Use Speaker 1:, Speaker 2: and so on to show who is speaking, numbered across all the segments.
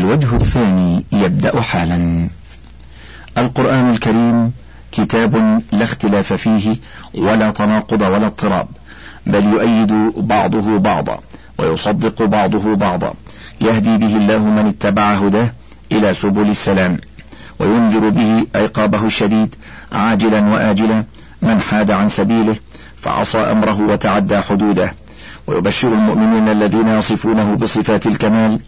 Speaker 1: الوجه الثاني يبدأ حالا. القرآن الكريم كتاب لا اختلاف فيه ولا تناقض ولا اضطراب بل يؤيد بعضه بعضا ويصدق بعضه بعضا. يهدي به الله من اتبع هداه إلى سبل السلام وينذر به عقابه الشديد عاجلا وآجلا من حاد عن سبيله فعصى أمره وتعدى حدوده. ويبشر المؤمنين الذين يصفونه بصفات الكمال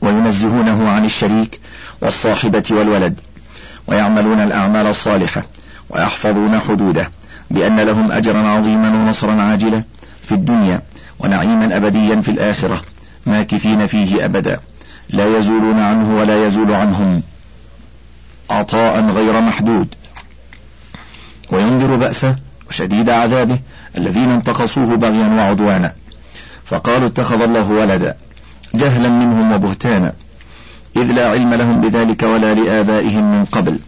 Speaker 1: وينزهونه عن الشريك والصاحبة والولد ويعملون الأعمال الصالحة ويحفظون حدوده بأن لهم أجرا عظيما ونصرا عاجلا في الدنيا ونعيما أبديا في الآخرة ماكثين فيه أبدا لا يزولون عنه ولا يزول عنهم. عطاء غير محدود. وينذر بأسه وشديد عذابه الذين انتقصوه بغيا وعدوانا. فقالوا اتخذ الله ولدا. جهلا منهم وبهتانا. إذ لا علم لهم بذلك ولا لآبائهم من قبل.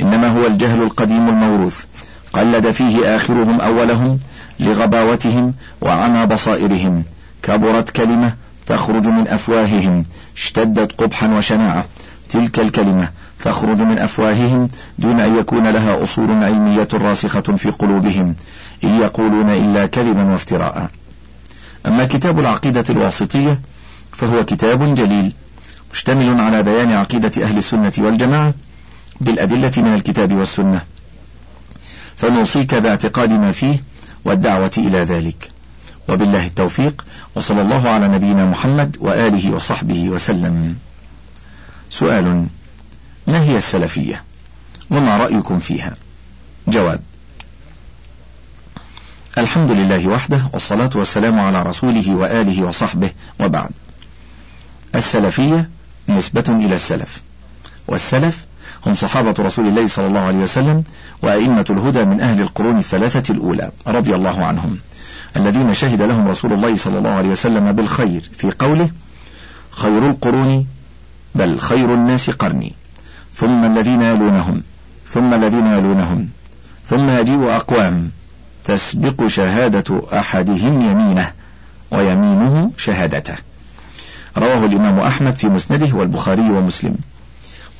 Speaker 1: إنما هو الجهل القديم الموروث. قلد فيه آخرهم أولهم لغباوتهم وعمى بصائرهم. كبرت كلمة تخرج من أفواههم. اشتدت قبحا وشناعة. تلك الكلمة تخرج من أفواههم دون أن يكون لها أصول علمية راسخة في قلوبهم. إن يقولون إلا كذبا وافتراء. أما كتاب العقيدة الواسطية فهو كتاب جليل مشتمل على بيان عقيدة أهل السنة والجماعة بالأدلة من الكتاب والسنة. فنوصيك باعتقاد ما فيه والدعوة إلى ذلك. وبالله التوفيق وصلى الله على نبينا محمد وآله وصحبه وسلم. سؤال ما هي السلفية؟ وما رأيكم فيها؟ جواب الحمد لله وحده والصلاة والسلام على رسوله وآله وصحبه وبعد. السلفية نسبة إلى السلف والسلف هم صحابة رسول الله صلى الله عليه وسلم وأئمة الهدى من أهل القرون الثلاثة الأولى رضي الله عنهم الذين شهد لهم رسول الله صلى الله عليه وسلم بالخير في قوله خير القرون بل خير الناس قرني ثم الذين يلونهم ثم الذين يلونهم ثم يجيء أقوام تسبق شهادة أحدهم يمينه ويمينه شهادته رواه الإمام أحمد في مسنده والبخاري ومسلم.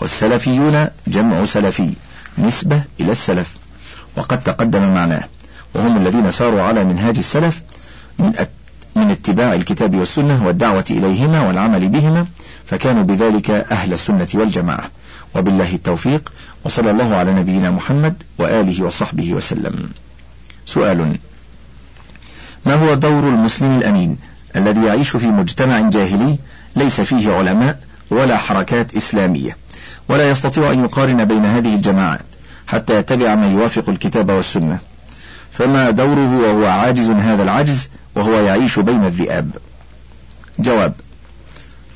Speaker 1: والسلفيون جمع سلفي نسبة إلى السلف وقد تقدم معناه. وهم الذين ساروا على منهاج السلف من من اتباع الكتاب والسنة والدعوة إليهما والعمل بهما فكانوا بذلك أهل السنة والجماعة. وبالله التوفيق وصلى الله على نبينا محمد وآله وصحبه وسلم. سؤال ما هو دور المسلم الأمين؟ الذي يعيش في مجتمع جاهلي ليس فيه علماء ولا حركات إسلامية. ولا يستطيع أن يقارن بين هذه الجماعات حتى يتبع ما يوافق الكتاب والسنة. فما دوره وهو عاجز هذا العجز وهو يعيش بين الذئاب. جواب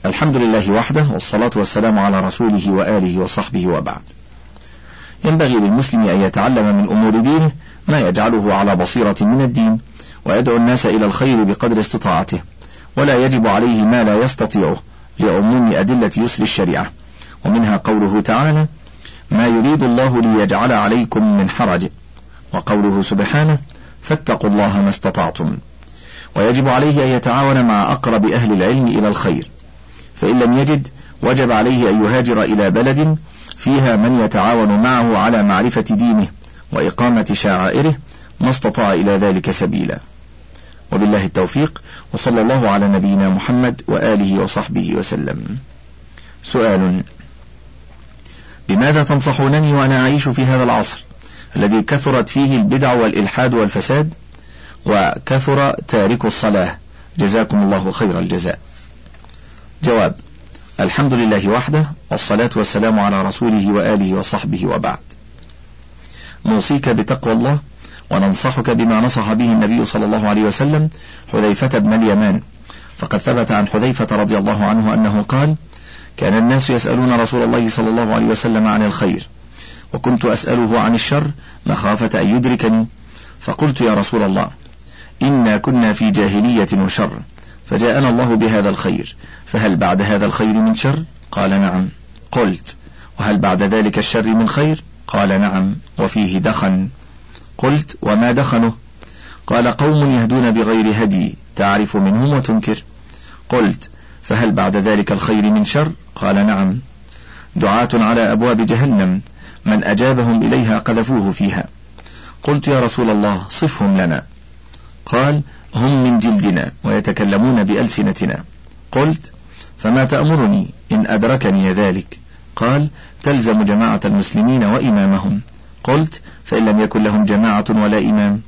Speaker 1: الحمد لله وحده والصلاة والسلام على رسوله وآله وصحبه وبعد. ينبغي للمسلم أن يتعلم من أمور دينه ما يجعله على بصيرة من الدين ويدعو الناس إلى الخير بقدر استطاعته ولا يجب عليه ما لا يستطيعه لعموم أدلة يسر الشريعة. ومنها قوله تعالى ما يريد الله ليجعل عليكم من حرج وقوله سبحانه فاتقوا الله ما استطعتم ويجب عليه أن يتعاون مع أقرب أهل العلم إلى الخير. فإن لم يجد وجب عليه أن يهاجر إلى بلد فيها من يتعاون معه على معرفة دينه وإقامة شعائره ما استطاع إلى ذلك سبيلا. وبالله التوفيق وصلى الله على نبينا محمد وآله وصحبه وسلم. سؤال بماذا تنصحونني وأنا أعيش في هذا العصر الذي كثرت فيه البدع والإلحاد والفساد وكثر تارك الصلاة؟ جزاكم الله خير الجزاء. جواب الحمد لله وحده والصلاة والسلام على رسوله وآله وصحبه وبعد. نوصيك بتقوى الله وننصحك بما نصح به النبي صلى الله عليه وسلم حذيفة بن اليمان. فقد ثبت عن حذيفة رضي الله عنه أنه قال كان الناس يسألون رسول الله صلى الله عليه وسلم عن الخير وكنت أسأله عن الشر مخافة أن يدركني. فقلت يا رسول الله إنا كنا في جاهلية وشر فجاءنا الله بهذا الخير فهل بعد هذا الخير من شر قال نعم. قلت وهل بعد ذلك الشر من خير قال نعم وفيه دخن. قلت وما دخنه قال قوم يهدون بغير هدي تعرف منهم وتنكر. قلت فهل بعد ذلك الخير من شر؟ قال نعم. دعاة على أبواب جهنم من أجابهم إليها قذفوه فيها. قلت يا رسول الله صفهم لنا. قال هم من جلدنا ويتكلمون بألسنتنا. قلت فما تأمرني إن أدركني ذلك. قال تلزم جماعة المسلمين وإمامهم. قلت فإن لم يكن لهم جماعة ولا إمام.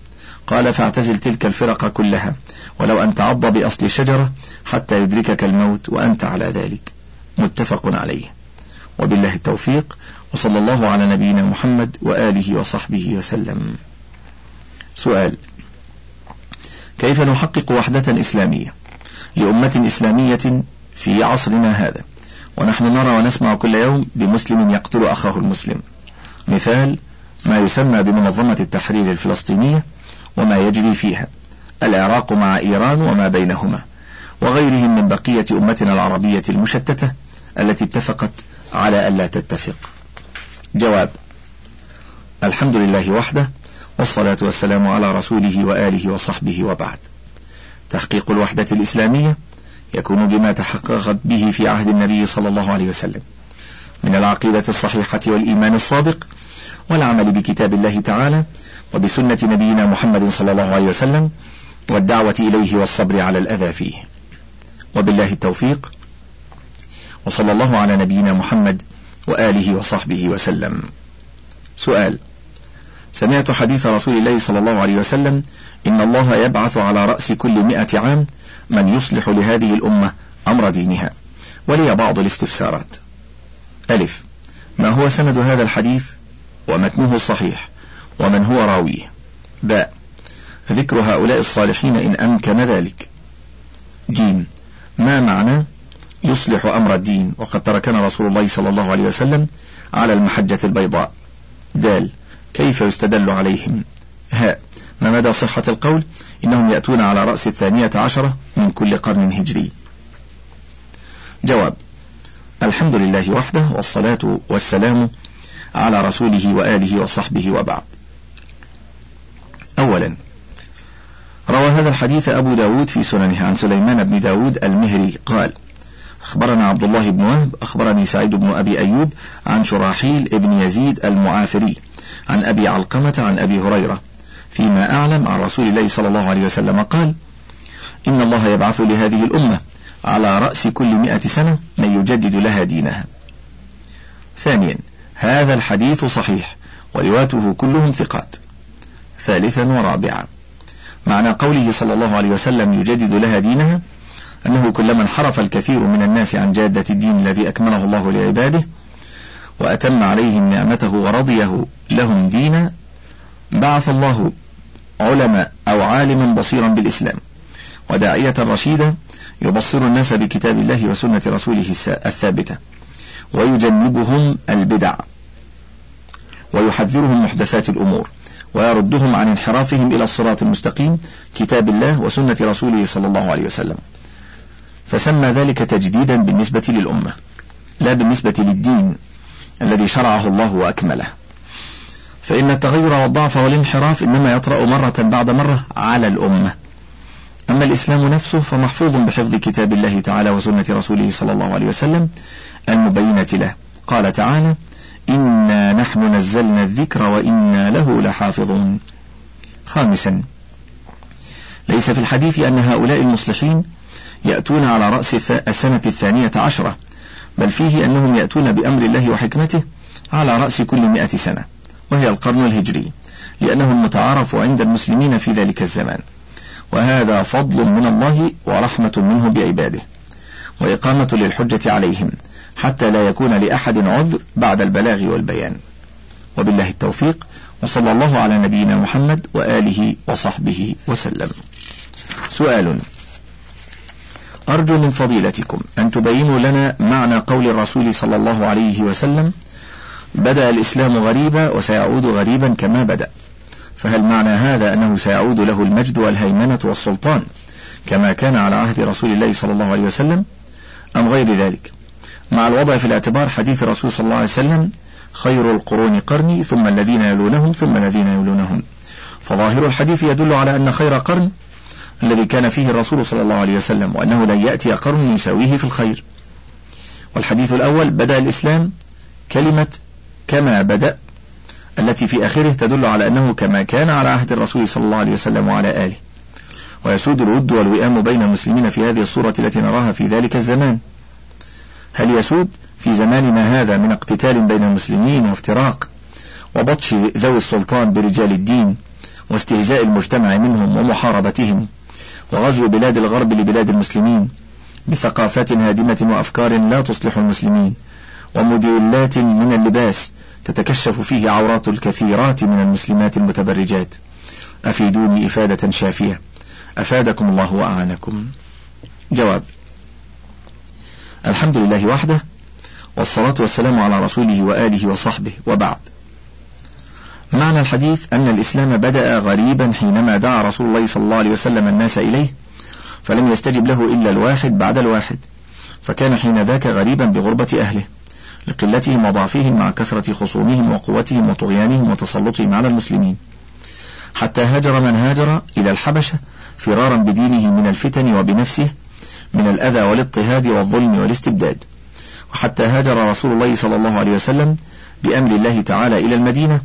Speaker 1: قال فاعتزل تلك الفرق كلها ولو أن تعض بأصل الشجرة حتى يدركك الموت وأنت على ذلك. متفق عليه. وبالله التوفيق وصلى الله على نبينا محمد وآله وصحبه وسلم. سؤال كيف نحقق وحدة إسلامية؟ لأمة إسلامية في عصرنا هذا. ونحن نرى ونسمع كل يوم بمسلم يقتل أخاه المسلم. مثال ما يسمى بمنظمة التحرير الفلسطينية وما يجري فيها العراق مع إيران وما بينهما وغيرهم من بقية أمتنا العربية المشتتة التي اتفقت على ألا تتفق. جواب الحمد لله وحده والصلاة والسلام على رسوله وآله وصحبه وبعد. تحقيق الوحدة الإسلامية يكون بما تحققت به في عهد النبي صلى الله عليه وسلم. من العقيدة الصحيحة والإيمان الصادق والعمل بكتاب الله تعالى وبسنة نبينا محمد صلى الله عليه وسلم والدعوة إليه والصبر على الأذى فيه. وبالله التوفيق. وصلى الله على نبينا محمد وآله وصحبه وسلم. سؤال. سمعت حديث رسول الله صلى الله عليه وسلم إن الله يبعث على رأس كل مئة عام من يصلح لهذه الأمة أمر دينها ولي بعض الاستفسارات. ألف. ما هو سند هذا الحديث؟ ومتنه الصحيح ومن هو راويه؟ باء ذكر هؤلاء الصالحين إن أمكن ذلك. جيم ما معنى يصلح أمر الدين وقد تركنا رسول الله صلى الله عليه وسلم على المحجة البيضاء؟ دال كيف يستدل عليهم؟ هاء ما مدى صحة القول؟ إنهم يأتون على رأس الثانية عشرة من كل قرن هجري. جواب الحمد لله وحده والصلاة والسلام على رسوله وآله وصحبه وبعد أولا روى هذا الحديث أبو داود في سننه عن سليمان بن داود المهري قال أخبرنا عبد الله بن وهب أخبرني سعيد بن أبي أيوب عن شراحيل بن يزيد المعافري عن أبي علقمة عن أبي هريرة فيما أعلم عن رسول الله صلى الله عليه وسلم قال إن الله يبعث لهذه الأمة على رأس كل مئة سنة من يجدد لها دينها. ثانيا هذا الحديث صحيح ورواته كلهم ثقات. ثالثا ورابعا. معنى قوله صلى الله عليه وسلم يجدد لها دينها أنه كلما انحرف الكثير من الناس عن جادة الدين الذي أكمله الله لعباده وأتم عليهم نعمته ورضيه لهم دينا بعث الله علماء أو عالما بصيرا بالإسلام. وداعية رشيدا يبصر الناس بكتاب الله وسنة رسوله الثابتة. ويجنبهم البدع ويحذرهم محدثات الأمور ويردهم عن انحرافهم إلى الصراط المستقيم كتاب الله وسنة رسوله صلى الله عليه وسلم. فسمى ذلك تجديدا بالنسبة للأمة لا بالنسبة للدين الذي شرعه الله وأكمله. فإن التغير والضعف والانحراف إنما يطرأ مرة بعد مرة على الأمة. أما الإسلام نفسه فمحفوظ بحفظ كتاب الله تعالى وسنة رسوله صلى الله عليه وسلم المبينة له. قال تعالى إنا نحن نزلنا الذكر وإنا له لحافظون. خامسا ليس في الحديث أن هؤلاء المصلحين يأتون على رأس السنة الثانية عشرة بل فيه أنهم يأتون بأمر الله وحكمته على رأس كل مئة سنة وهي القرن الهجري لأنه المتعارف عند المسلمين في ذلك الزمان. وهذا فضل من الله ورحمة منه بعباده وإقامة للحجة عليهم. حتى لا يكون لأحد عذر بعد البلاغ والبيان. وبالله التوفيق وصلى الله على نبينا محمد وآله وصحبه وسلم. سؤال أرجو من فضيلتكم أن تبينوا لنا معنى قول الرسول صلى الله عليه وسلم بدأ الإسلام غريبا وسيعود غريبا كما بدأ فهل معنى هذا أنه سيعود له المجد والهيمنة والسلطان كما كان على عهد رسول الله صلى الله عليه وسلم؟ أم غير ذلك؟ مع الوضع في الاعتبار حديث الرسول صلى الله عليه وسلم خير القرون قرني ثم الذين يلونهم ثم الذين يلونهم. فظاهر الحديث يدل على أن خير قرن الذي كان فيه الرسول صلى الله عليه وسلم وأنه لن يأتي قرن يساويه في الخير. والحديث الأول بدأ الإسلام كلمة كما بدأ التي في آخره تدل على أنه كما كان على عهد الرسول صلى الله عليه وسلم وعلى آله. ويسود الود والوئام بين المسلمين في هذه الصورة التي نراها في ذلك الزمان. هل يسود في زماننا هذا من اقتتال بين المسلمين وافتراق وبطش ذوي السلطان برجال الدين واستهزاء المجتمع منهم ومحاربتهم وغزو بلاد الغرب لبلاد المسلمين بثقافات هادمة وأفكار لا تصلح المسلمين وموديلات من اللباس تتكشف فيه عورات الكثيرات من المسلمات المتبرجات. أفيدوني إفادة شافية. أفادكم الله وأعانكم. جواب. الحمد لله وحده والصلاة والسلام على رسوله وآله وصحبه وبعد. معنى الحديث أن الإسلام بدأ غريبا حينما دعا رسول الله صلى الله عليه وسلم الناس إليه فلم يستجب له إلا الواحد بعد الواحد فكان حين ذاك غريبا بغربة أهله لقلتهم وضعفهم مع كثرة خصومهم وقوتهم وطغيانهم وتسلطهم على المسلمين. حتى هاجر من هاجر إلى الحبشة فرارا بدينه من الفتن وبنفسه من الأذى والاضطهاد والظلم والاستبداد. وحتى هاجر رسول الله صلى الله عليه وسلم بأمر الله تعالى إلى المدينة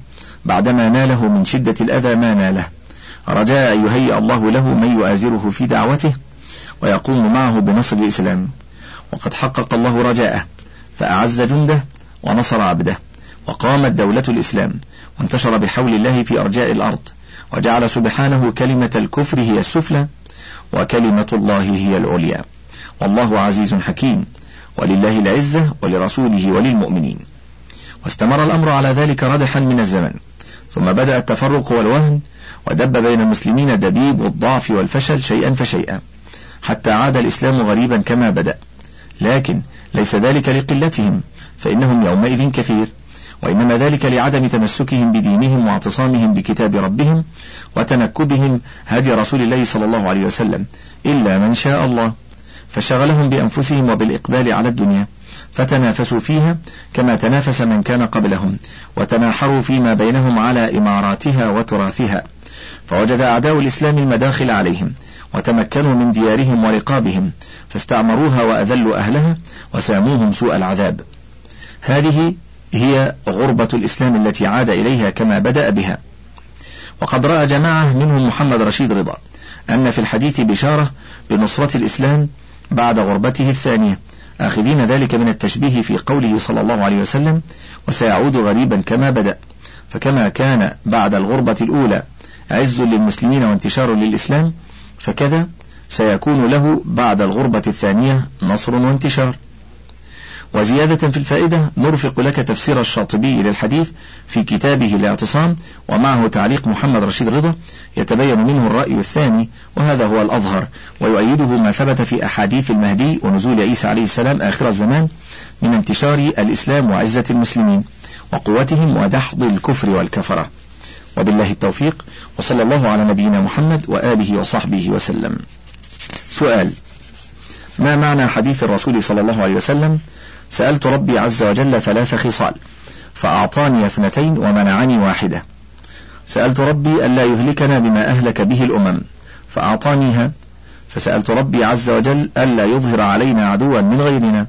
Speaker 1: بعدما ناله من شدة الأذى ما ناله. رجاء يهيئ الله له من يؤازره في دعوته ويقوم معه بنصر الإسلام. وقد حقق الله رجاءه فأعز جنده ونصر عبده. وقامت دولة الإسلام وانتشر بحول الله في أرجاء الأرض. وجعل سبحانه كلمة الكفر هي السفلى وكلمة الله هي العليا. والله عزيز حكيم. ولله العزة ولرسوله وللمؤمنين. واستمر الأمر على ذلك ردحا من الزمن. ثم بدأ التفرق والوهن ودب بين المسلمين دبيب الضعف والفشل شيئا فشيئا. حتى عاد الإسلام غريبا كما بدأ. لكن ليس ذلك لقلتهم فإنهم يومئذ كثير. وإنما ذلك لعدم تمسكهم بدينهم واعتصامهم بكتاب ربهم وتنكبهم هدي رسول الله صلى الله عليه وسلم. إلا من شاء الله. فشغلهم بأنفسهم وبالإقبال على الدنيا فتنافسوا فيها كما تنافس من كان قبلهم وتناحروا فيما بينهم على إماراتها وتراثها. فوجد أعداء الإسلام المداخل عليهم وتمكنوا من ديارهم ورقابهم فاستعمروها وأذلوا أهلها وساموهم سوء العذاب. هذه هي غربة الإسلام التي عاد إليها كما بدأ بها. وقد رأى جماعة منهم محمد رشيد رضا أن في الحديث بشارة بنصرة الإسلام بعد غربته الثانية. آخذين ذلك من التشبيه في قوله صلى الله عليه وسلم وسيعود غريبا كما بدأ. فكما كان بعد الغربة الأولى عز للمسلمين وانتشار للإسلام فكذا سيكون له بعد الغربة الثانية نصر وانتشار. وزيادة في الفائدة نرفق لك تفسير الشاطبي للحديث في كتابه الاعتصام ومعه تعليق محمد رشيد رضا يتبين منه الرأي الثاني وهذا هو الأظهر ويؤيده ما ثبت في أحاديث المهدي ونزول عيسى عليه السلام آخر الزمان من انتشار الإسلام وعزة المسلمين وقوتهم ودحض الكفر والكفرة. وبالله التوفيق وصلى الله على نبينا محمد وآله وصحبه وسلم. سؤال ما معنى حديث الرسول صلى الله عليه وسلم؟ سألت ربي عز وجل ثلاث خصال فأعطاني اثنتين ومنعني واحدة. سألت ربي ألا يهلكنا بما أهلك به الأمم فأعطانيها. فسألت ربي عز وجل ألا يظهر علينا عدوا من غيرنا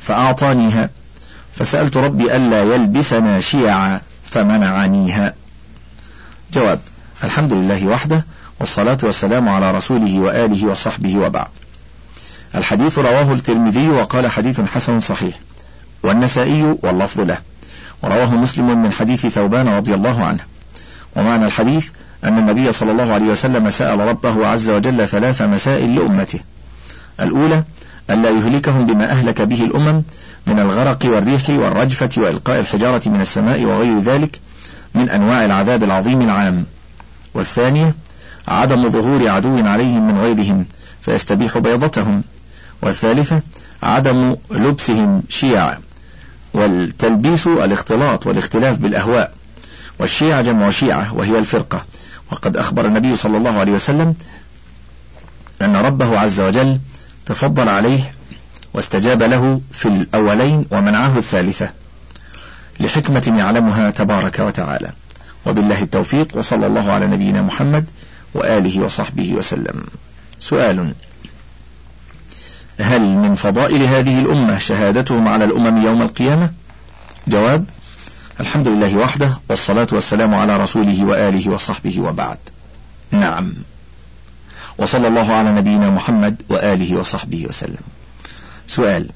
Speaker 1: فأعطانيها. فسألت ربي ألا يلبسنا شيعا فمنعنيها. جواب الحمد لله وحده والصلاة والسلام على رسوله وآله وصحبه وبعد. الحديث رواه الترمذي وقال حديث حسن صحيح والنسائي واللفظ له ورواه مسلم من حديث ثوبان رضي الله عنه. ومعنى الحديث أن النبي صلى الله عليه وسلم سأل ربه عز وجل ثلاث مسائل لأمته. الأولى ألا يهلكهم بما أهلك به الأمم من الغرق والريح والرجفة وإلقاء الحجارة من السماء وغير ذلك من أنواع العذاب العظيم العام. والثانية عدم ظهور عدو عليهم من غيرهم فيستبيح بيضتهم. والثالثة عدم لبسهم شيعا والتلبيس الاختلاط والاختلاف بالأهواء. والشيعة جمع شيعة وهي الفرقة. وقد أخبر النبي صلى الله عليه وسلم أن ربه عز وجل تفضل عليه واستجاب له في الأولين ومنعه الثالثة لحكمة يعلمها تبارك وتعالى. وبالله التوفيق وصلى الله على نبينا محمد وآله وصحبه وسلم. سؤال هل من فضائل هذه الأمة شهادتهم على الأمم يوم القيامة؟ جواب الحمد لله وحده والصلاة والسلام على رسوله وآله وصحبه وبعد. نعم. وصلى الله على نبينا محمد وآله وصحبه وسلم. سؤال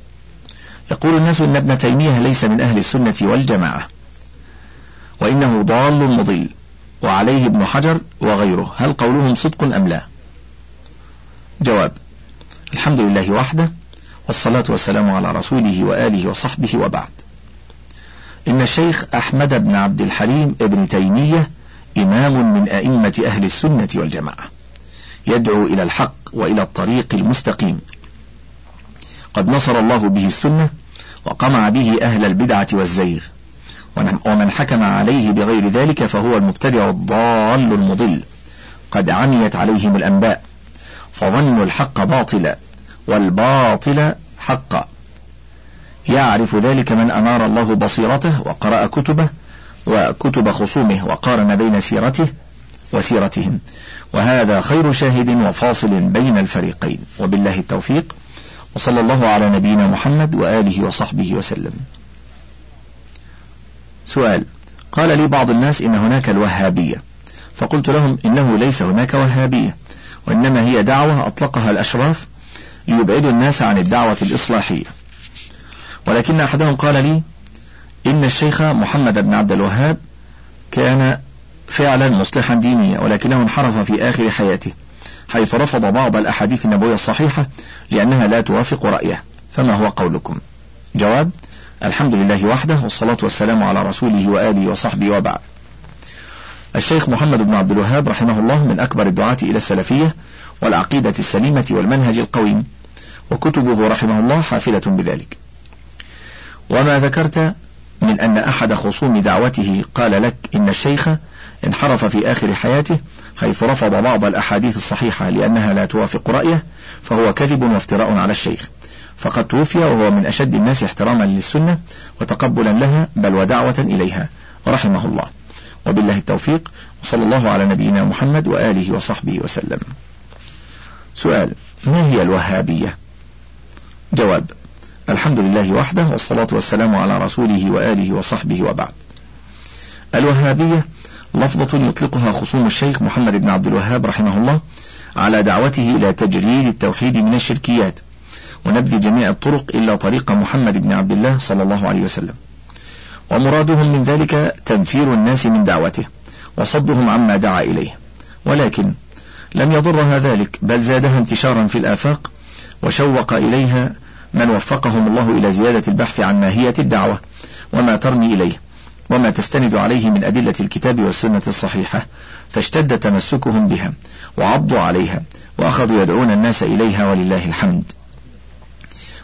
Speaker 1: يقول الناس إن ابن تيمية ليس من أهل السنة والجماعة وإنه ضال مضل وعليه ابن حجر وغيره هل قولهم صدق أم لا؟ جواب الحمد لله وحده والصلاة والسلام على رسوله وآله وصحبه وبعد. إن الشيخ أحمد بن عبد الحليم ابن تيمية إمام من أئمة أهل السنة والجماعة يدعو إلى الحق وإلى الطريق المستقيم. قد نصر الله به السنة وقمع به أهل البدعة والزيغ ومن حكم عليه بغير ذلك فهو المبتدع الضال المضل قد عميت عليهم الأنباء. فظنوا الحق باطلا والباطل حقا. يعرف ذلك من أنار الله بصيرته وقرأ كتبه وكتب خصومه وقارن بين سيرته وسيرتهم. وهذا خير شاهد وفاصل بين الفريقين. وبالله التوفيق. وصلى الله على نبينا محمد وآله وصحبه وسلم. سؤال. قال لي بعض الناس إن هناك الوهابية. فقلت لهم إنه ليس هناك وهابية. وإنما هي دعوة أطلقها الأشراف ليبعدوا الناس عن الدعوة الإصلاحية. ولكن أحدهم قال لي إن الشيخ محمد بن عبد الوهاب كان فعلا مصلحا دينيا ولكنه انحرف في آخر حياته حيث رفض بعض الأحاديث النبوية الصحيحة لأنها لا توافق رأيه. فما هو قولكم؟ جواب الحمد لله وحده والصلاة والسلام على رسوله وآله وصحبه وبعد. الشيخ محمد بن عبد الوهاب رحمه الله من أكبر الدعاة إلى السلفية والعقيدة السليمة والمنهج القويم وكتبه رحمه الله حافلة بذلك. وما ذكرت من أن أحد خصوم دعوته قال لك إن الشيخ انحرف في آخر حياته حيث رفض بعض الأحاديث الصحيحة لأنها لا توافق رأيه فهو كذب وافتراء على الشيخ. فقد توفي وهو من أشد الناس احتراما للسنة وتقبلا لها بل ودعوة إليها. رحمه الله. وبالله التوفيق وصلى الله على نبينا محمد وآله وصحبه وسلم. سؤال ما هي الوهابية؟ جواب الحمد لله وحده والصلاة والسلام على رسوله وآله وصحبه وبعد. الوهابية لفظة يطلقها خصوم الشيخ محمد بن عبد الوهاب رحمه الله على دعوته إلى تجريد التوحيد من الشركيات ونبذ جميع الطرق إلا طريق محمد بن عبد الله صلى الله عليه وسلم. ومرادهم من ذلك تنفير الناس من دعوته وصدهم عما دعا إليه. ولكن لم يضرها ذلك بل زادها انتشارا في الآفاق وشوق إليها من وفقهم الله إلى زيادة البحث عن ماهية الدعوة وما ترمي إليه وما تستند عليه من أدلة الكتاب والسنة الصحيحة فاشتد تمسكهم بها وعضوا عليها وأخذوا يدعون الناس إليها ولله الحمد.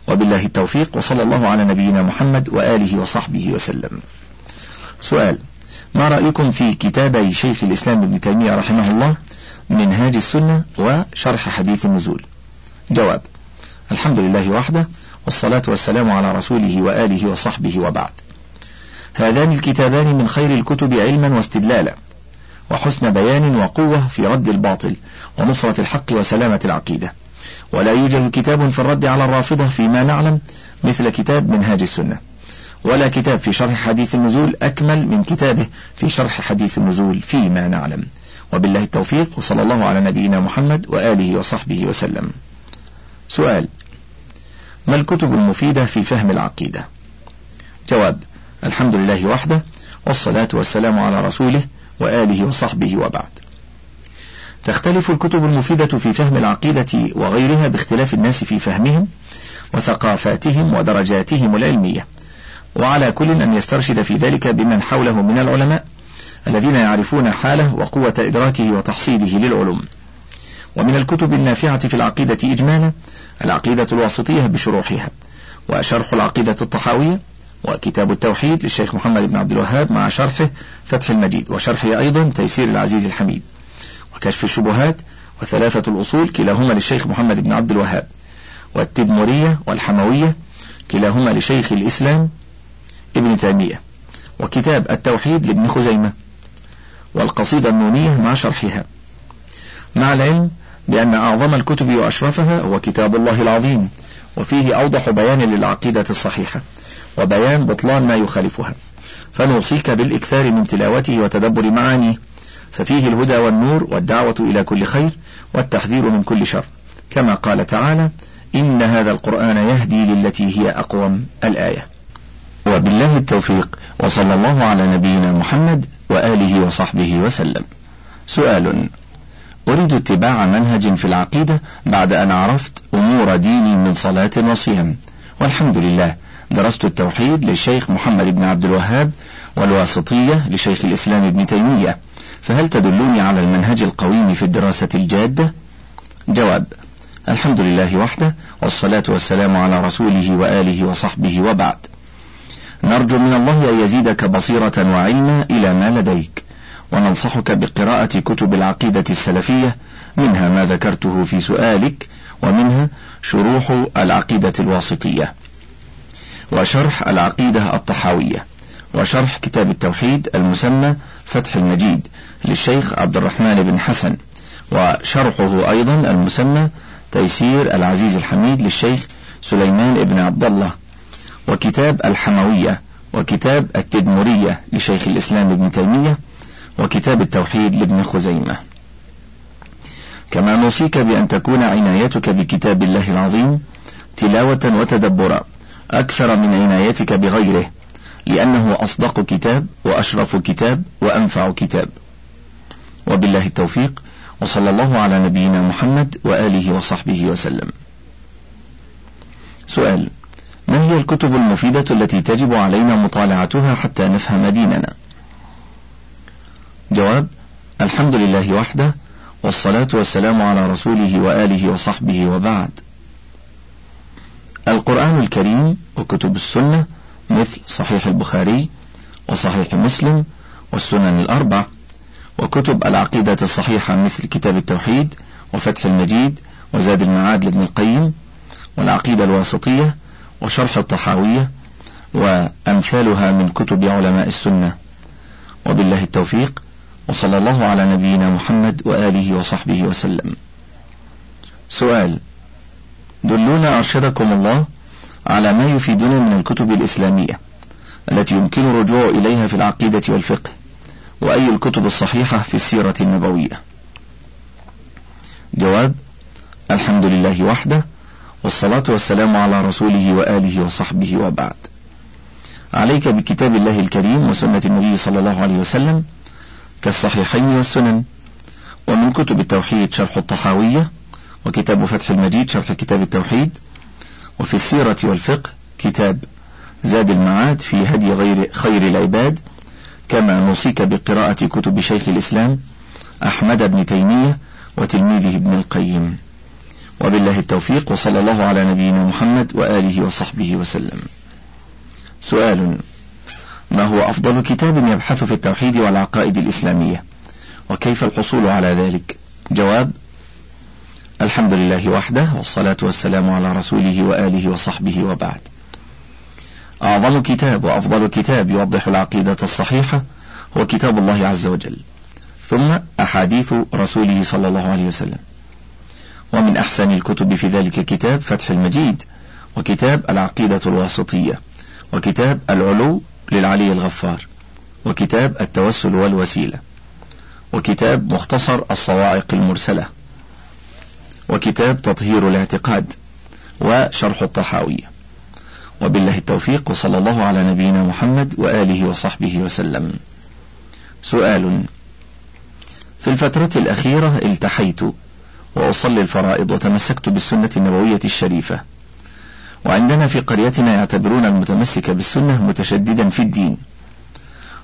Speaker 1: وبالله التوفيق وصلى الله على نبينا محمد وآله وصحبه وسلم. سؤال ما رأيكم في كتابي شيخ الإسلام ابن تيمية رحمه الله منهاج السنة وشرح حديث النزول؟ جواب الحمد لله وحده والصلاة والسلام على رسوله وآله وصحبه وبعد. هذان الكتابان من خير الكتب علما واستدلالا وحسن بيان وقوة في رد الباطل ونصرة الحق وسلامة العقيدة. ولا يوجد كتاب في الرد على الرافضة فيما نعلم مثل كتاب منهاج السنة. ولا كتاب في شرح حديث النزول أكمل من كتابه في شرح حديث النزول فيما نعلم. وبالله التوفيق وصلى الله على نبينا محمد وآله وصحبه وسلم. سؤال ما الكتب المفيدة في فهم العقيدة؟ جواب الحمد لله وحده والصلاة والسلام على رسوله وآله وصحبه وبعد. تختلف الكتب المفيدة في فهم العقيدة وغيرها باختلاف الناس في فهمهم وثقافاتهم ودرجاتهم العلمية. وعلى كل أن يسترشد في ذلك بمن حوله من العلماء الذين يعرفون حاله وقوة إدراكه وتحصيله للعلوم. ومن الكتب النافعة في العقيدة إجمالا العقيدة الواسطية بشروحها وشرح العقيدة الطحاوية وكتاب التوحيد للشيخ محمد بن عبد الوهاب مع شرحه فتح المجيد وشرحه أيضا تيسير العزيز الحميد. وكشف الشبهات وثلاثة الأصول كلاهما للشيخ محمد بن عبد الوهاب. والتدمرية والحموية كلاهما لشيخ الإسلام ابن تيمية. وكتاب التوحيد لابن خزيمة. والقصيدة النونية مع شرحها. مع العلم بأن أعظم الكتب وأشرفها هو كتاب الله العظيم وفيه أوضح بيان للعقيدة الصحيحة وبيان بطلان ما يخالفها. فنوصيك بالإكثار من تلاوته وتدبر معانيه. ففيه الهدى والنور والدعوة إلى كل خير والتحذير من كل شر. كما قال تعالى إن هذا القرآن يهدي للتي هي أقوم الآية. وبالله التوفيق وصلى الله على نبينا محمد وآله وصحبه وسلم. سؤال أريد اتباع منهج في العقيدة بعد أن عرفت أمور ديني من صلاة وصيام. والحمد لله درست التوحيد للشيخ محمد بن عبد الوهاب والواسطية لشيخ الإسلام ابن تيمية. فهل تدلوني على المنهج القويم في الدراسة الجادة؟ جواب الحمد لله وحده والصلاة والسلام على رسوله وآله وصحبه وبعد. نرجو من الله أن يزيدك بصيرة وعلما إلى ما لديك وننصحك بقراءة كتب العقيدة السلفية منها ما ذكرته في سؤالك ومنها شروح العقيدة الواسطية. وشرح العقيدة الطحاوية. وشرح كتاب التوحيد المسمى فتح المجيد للشيخ عبد الرحمن بن حسن وشرحه أيضا المسمى تيسير العزيز الحميد للشيخ سليمان بن عبد الله وكتاب الحموية وكتاب التدمرية لشيخ الإسلام ابن تيمية وكتاب التوحيد لابن خزيمة. كما نوصيك بأن تكون عنايتك بكتاب الله العظيم تلاوة وتدبرا أكثر من عنايتك بغيره لأنه أصدق كتاب وأشرف كتاب وأنفع كتاب. وبالله التوفيق وصلى الله على نبينا محمد وآله وصحبه وسلم. سؤال ما هي الكتب المفيدة التي تجب علينا مطالعتها حتى نفهم ديننا؟ جواب الحمد لله وحده والصلاة والسلام على رسوله وآله وصحبه وبعد. القرآن الكريم وكتب السنة مثل صحيح البخاري وصحيح مسلم والسنن الأربع وكتب العقيدة الصحيحة مثل كتاب التوحيد وفتح المجيد وزاد المعاد لابن القيم والعقيدة الواسطية وشرح الطحاوية وأمثالها من كتب علماء السنة. وبالله التوفيق وصلى الله على نبينا محمد وآله وصحبه وسلم. سؤال دلونا أرشدكم الله على ما يفيدنا من الكتب الإسلامية التي يمكن الرجوع إليها في العقيدة والفقه وأي الكتب الصحيحة في السيرة النبوية. جواب الحمد لله وحده والصلاة والسلام على رسوله وآله وصحبه وبعد. عليك بكتاب الله الكريم وسنة النبي صلى الله عليه وسلم كالصحيحين والسنن. ومن كتب التوحيد شرح الطحاوية وكتاب فتح المجيد شرح كتاب التوحيد. وفي السيرة والفقه كتاب زاد المعاد في هدي غير خير العباد كما نوصيك بقراءة كتب شيخ الإسلام أحمد بن تيمية وتلميذه ابن القيم. وبالله التوفيق وصلى الله على نبينا محمد وآله وصحبه وسلم. سؤال ما هو أفضل كتاب يبحث في التوحيد والعقائد الإسلامية؟ وكيف الحصول على ذلك؟ جواب الحمد لله وحده والصلاة والسلام على رسوله وآله وصحبه وبعد. أعظم كتاب وأفضل كتاب يوضح العقيدة الصحيحة هو كتاب الله عز وجل ثم أحاديث رسوله صلى الله عليه وسلم. ومن أحسن الكتب في ذلك كتاب فتح المجيد وكتاب العقيدة الواسطية وكتاب العلو للعلي الغفار وكتاب التوسل والوسيلة وكتاب مختصر الصواعق المرسلة. وكتاب تطهير الاعتقاد وشرح الطحاوية. وبالله التوفيق وصلى الله على نبينا محمد وآله وصحبه وسلم. سؤال في الفترة الأخيرة التحيت وأصلي الفرائض وتمسكت بالسنة النبوية الشريفة. وعندنا في قريتنا يعتبرون المتمسك بالسنة متشددا في الدين.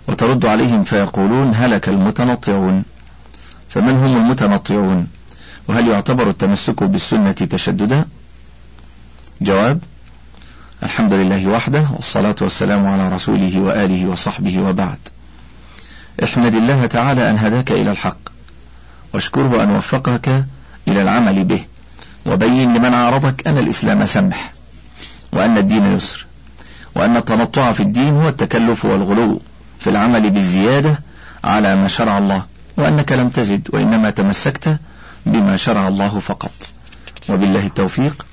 Speaker 1: وترد عليهم فيقولون هلك المتنطعون. فمن هم المتنطعون؟ وهل يعتبر التمسك بالسنة تشددا؟ جواب الحمد لله وحده والصلاة والسلام على رسوله وآله وصحبه وبعد. احمد الله تعالى أن هداك إلى الحق واشكره أن وفقك إلى العمل به وبين لمن عارضك أن الإسلام سمح وأن الدين يسر وأن التنطع في الدين هو التكلف والغلو في العمل بالزيادة على ما شرع الله وأنك لم تزد وإنما تمسكت بما شرع الله فقط. وبالله التوفيق.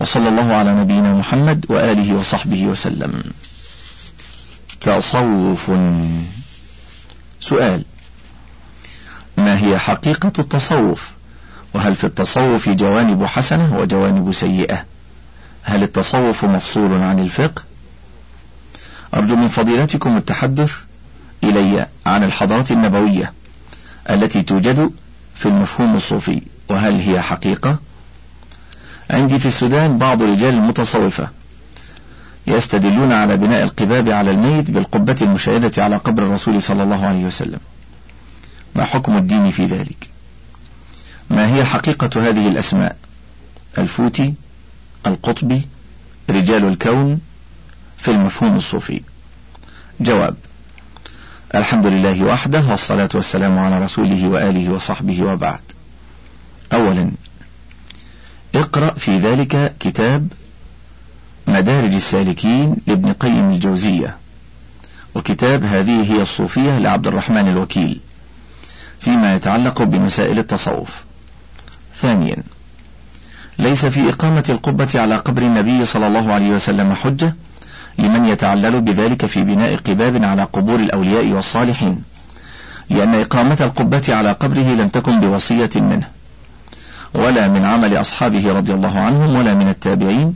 Speaker 1: وصلى الله على نبينا محمد وآله وصحبه وسلم. تصوف. سؤال. ما هي حقيقة التصوف؟ وهل في التصوف جوانب حسنة وجوانب سيئة؟ هل التصوف مفصول عن الفقه؟ أرجو من فضيلتكم التحدث إلي عن الحضارات النبوية التي توجد في المفهوم الصوفي وهل هي حقيقة؟ عندي في السودان بعض رجال المتصوفة يستدلون على بناء القباب على الميت بالقبة المشاهدة على قبر الرسول صلى الله عليه وسلم. ما حكم الدين في ذلك؟ ما هي حقيقة هذه الأسماء؟ الفوتي القطبي رجال الكون؟ في المفهوم الصوفي. جواب الحمد لله وحده والصلاة والسلام على رسوله وآله وصحبه وبعد. أولا اقرأ في ذلك كتاب مدارج السالكين لابن قيم الجوزية. وكتاب هذه هي الصوفية لعبد الرحمن الوكيل فيما يتعلق بمسائل التصوف. ثانيا ليس في إقامة القبة على قبر النبي صلى الله عليه وسلم حجة لمن يتعلل بذلك في بناء قباب على قبور الأولياء والصالحين لأن إقامة القبة على قبره لم تكن بوصية منه ولا من عمل أصحابه رضي الله عنهم ولا من التابعين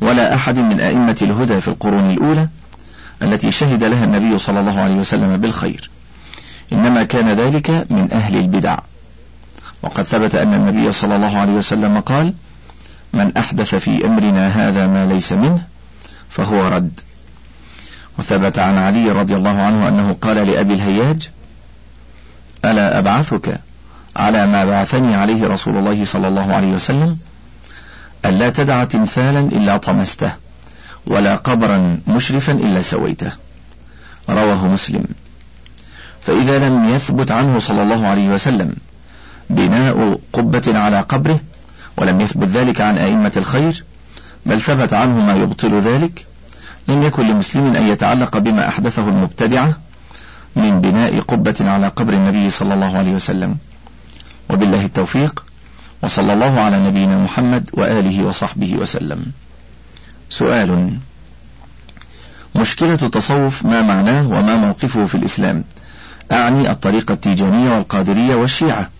Speaker 1: ولا أحد من أئمة الهدى في القرون الأولى التي شهد لها النبي صلى الله عليه وسلم بالخير. إنما كان ذلك من أهل البدع. وقد ثبت أن النبي صلى الله عليه وسلم قال من أحدث في أمرنا هذا ما ليس منه فهو رد. وثبت عن علي رضي الله عنه أنه قال لأبي الهياج ألا أبعثك على ما بعثني عليه رسول الله صلى الله عليه وسلم؟ ألا تدع تمثالا إلا طمسته ولا قبرا مشرفا إلا سويته. رواه مسلم. فإذا لم يثبت عنه صلى الله عليه وسلم بناء قبة على قبره ولم يثبت ذلك عن أئمة الخير بل ثبت عنه ما يبطل ذلك لم يكن لمسلم أن يتعلق بما أحدثه المبتدعة من بناء قبة على قبر النبي صلى الله عليه وسلم. وبالله التوفيق وصلى الله على نبينا محمد وآله وصحبه وسلم. سؤال مشكلة التصوف ما معناه وما موقفه في الإسلام؟ أعني الطريقة التيجانية والقادرية والشيعة.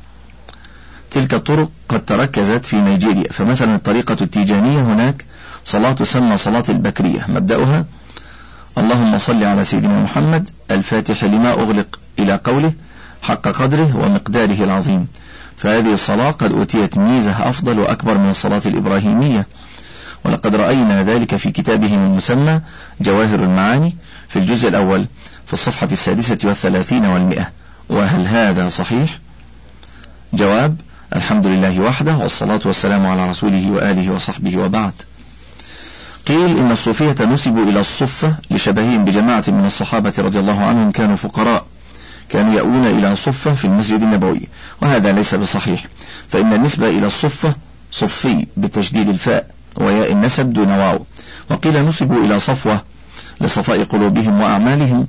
Speaker 1: تلك الطرق قد تركزت في نيجيريا فمثلا الطريقة التيجانية هناك صلاة تسمى صلاة البكرية. مبدأها اللهم صل على سيدنا محمد الفاتح لما أغلق إلى قوله حق قدره ومقداره العظيم. فهذه الصلاة قد أوتيت ميزة أفضل وأكبر من الصلاة الإبراهيمية. ولقد رأينا ذلك في كتابهم المسمى جواهر المعاني في الجزء الأول في الصفحة السادسة والثلاثين والمئة. وهل هذا صحيح؟ جواب الحمد لله وحده والصلاة والسلام على رسوله وآله وصحبه وبعد. قيل إن الصوفية نسبوا إلى الصفة لشبههم بجماعة من الصحابة رضي الله عنهم كانوا فقراء. كانوا يأوون إلى صفة في المسجد النبوي وهذا ليس بصحيح. فإن النسبة إلى الصفة صفي بتشديد الفاء وياء النسب دون واو. وقيل نسبوا إلى صفوة لصفاء قلوبهم وأعمالهم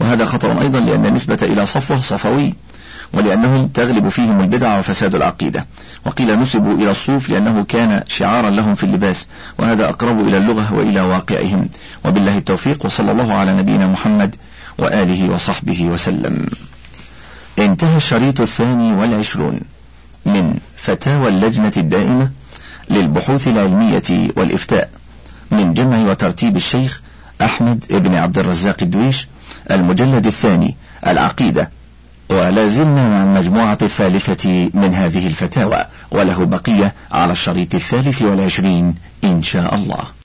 Speaker 1: وهذا خطر أيضا لأن النسبة إلى صفوة صفوي. ولأنهم تغلب فيهم البدع وفساد العقيدة. وقيل نسبوا إلى الصوف لأنه كان شعارا لهم في اللباس وهذا أقرب إلى اللغة وإلى واقعهم. وبالله التوفيق وصلى الله على نبينا محمد وآله وصحبه وسلم. انتهى الشريط الثاني والعشرون من فتاوى اللجنة الدائمة للبحوث العلمية والإفتاء من جمع وترتيب الشيخ أحمد بن عبد الرزاق الدويش المجلد الثاني العقيدة. ولا زلنا مع المجموعة الثالثة من هذه الفتاوى وله بقية على الشريط الثالث والعشرين إن شاء الله.